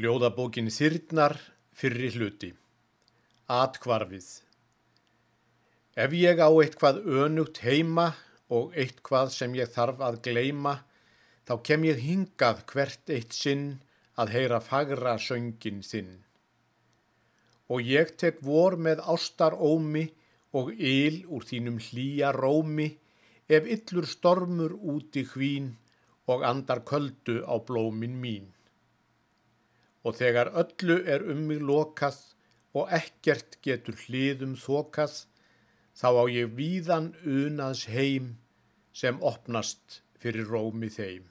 Ljóðabókin Þyrnar fyrri hluti. Atkvarfið. Ef ég á eitthvað önugt heima og eitthvað sem ég þarf að gleima, þá kem ég hingað hvert eitt sinn að heyra fagra söngin þinn. Og ég tek vor með ástar ómi og yl úr þínum hlýja rómi, ef yllur stormur úti hvín og andar köldu á blómin mín og þegar öllu er um mig lokað og ekkert getur hliðum þokað, þá á ég víðan unaðs heim sem opnast fyrir rómi þeim.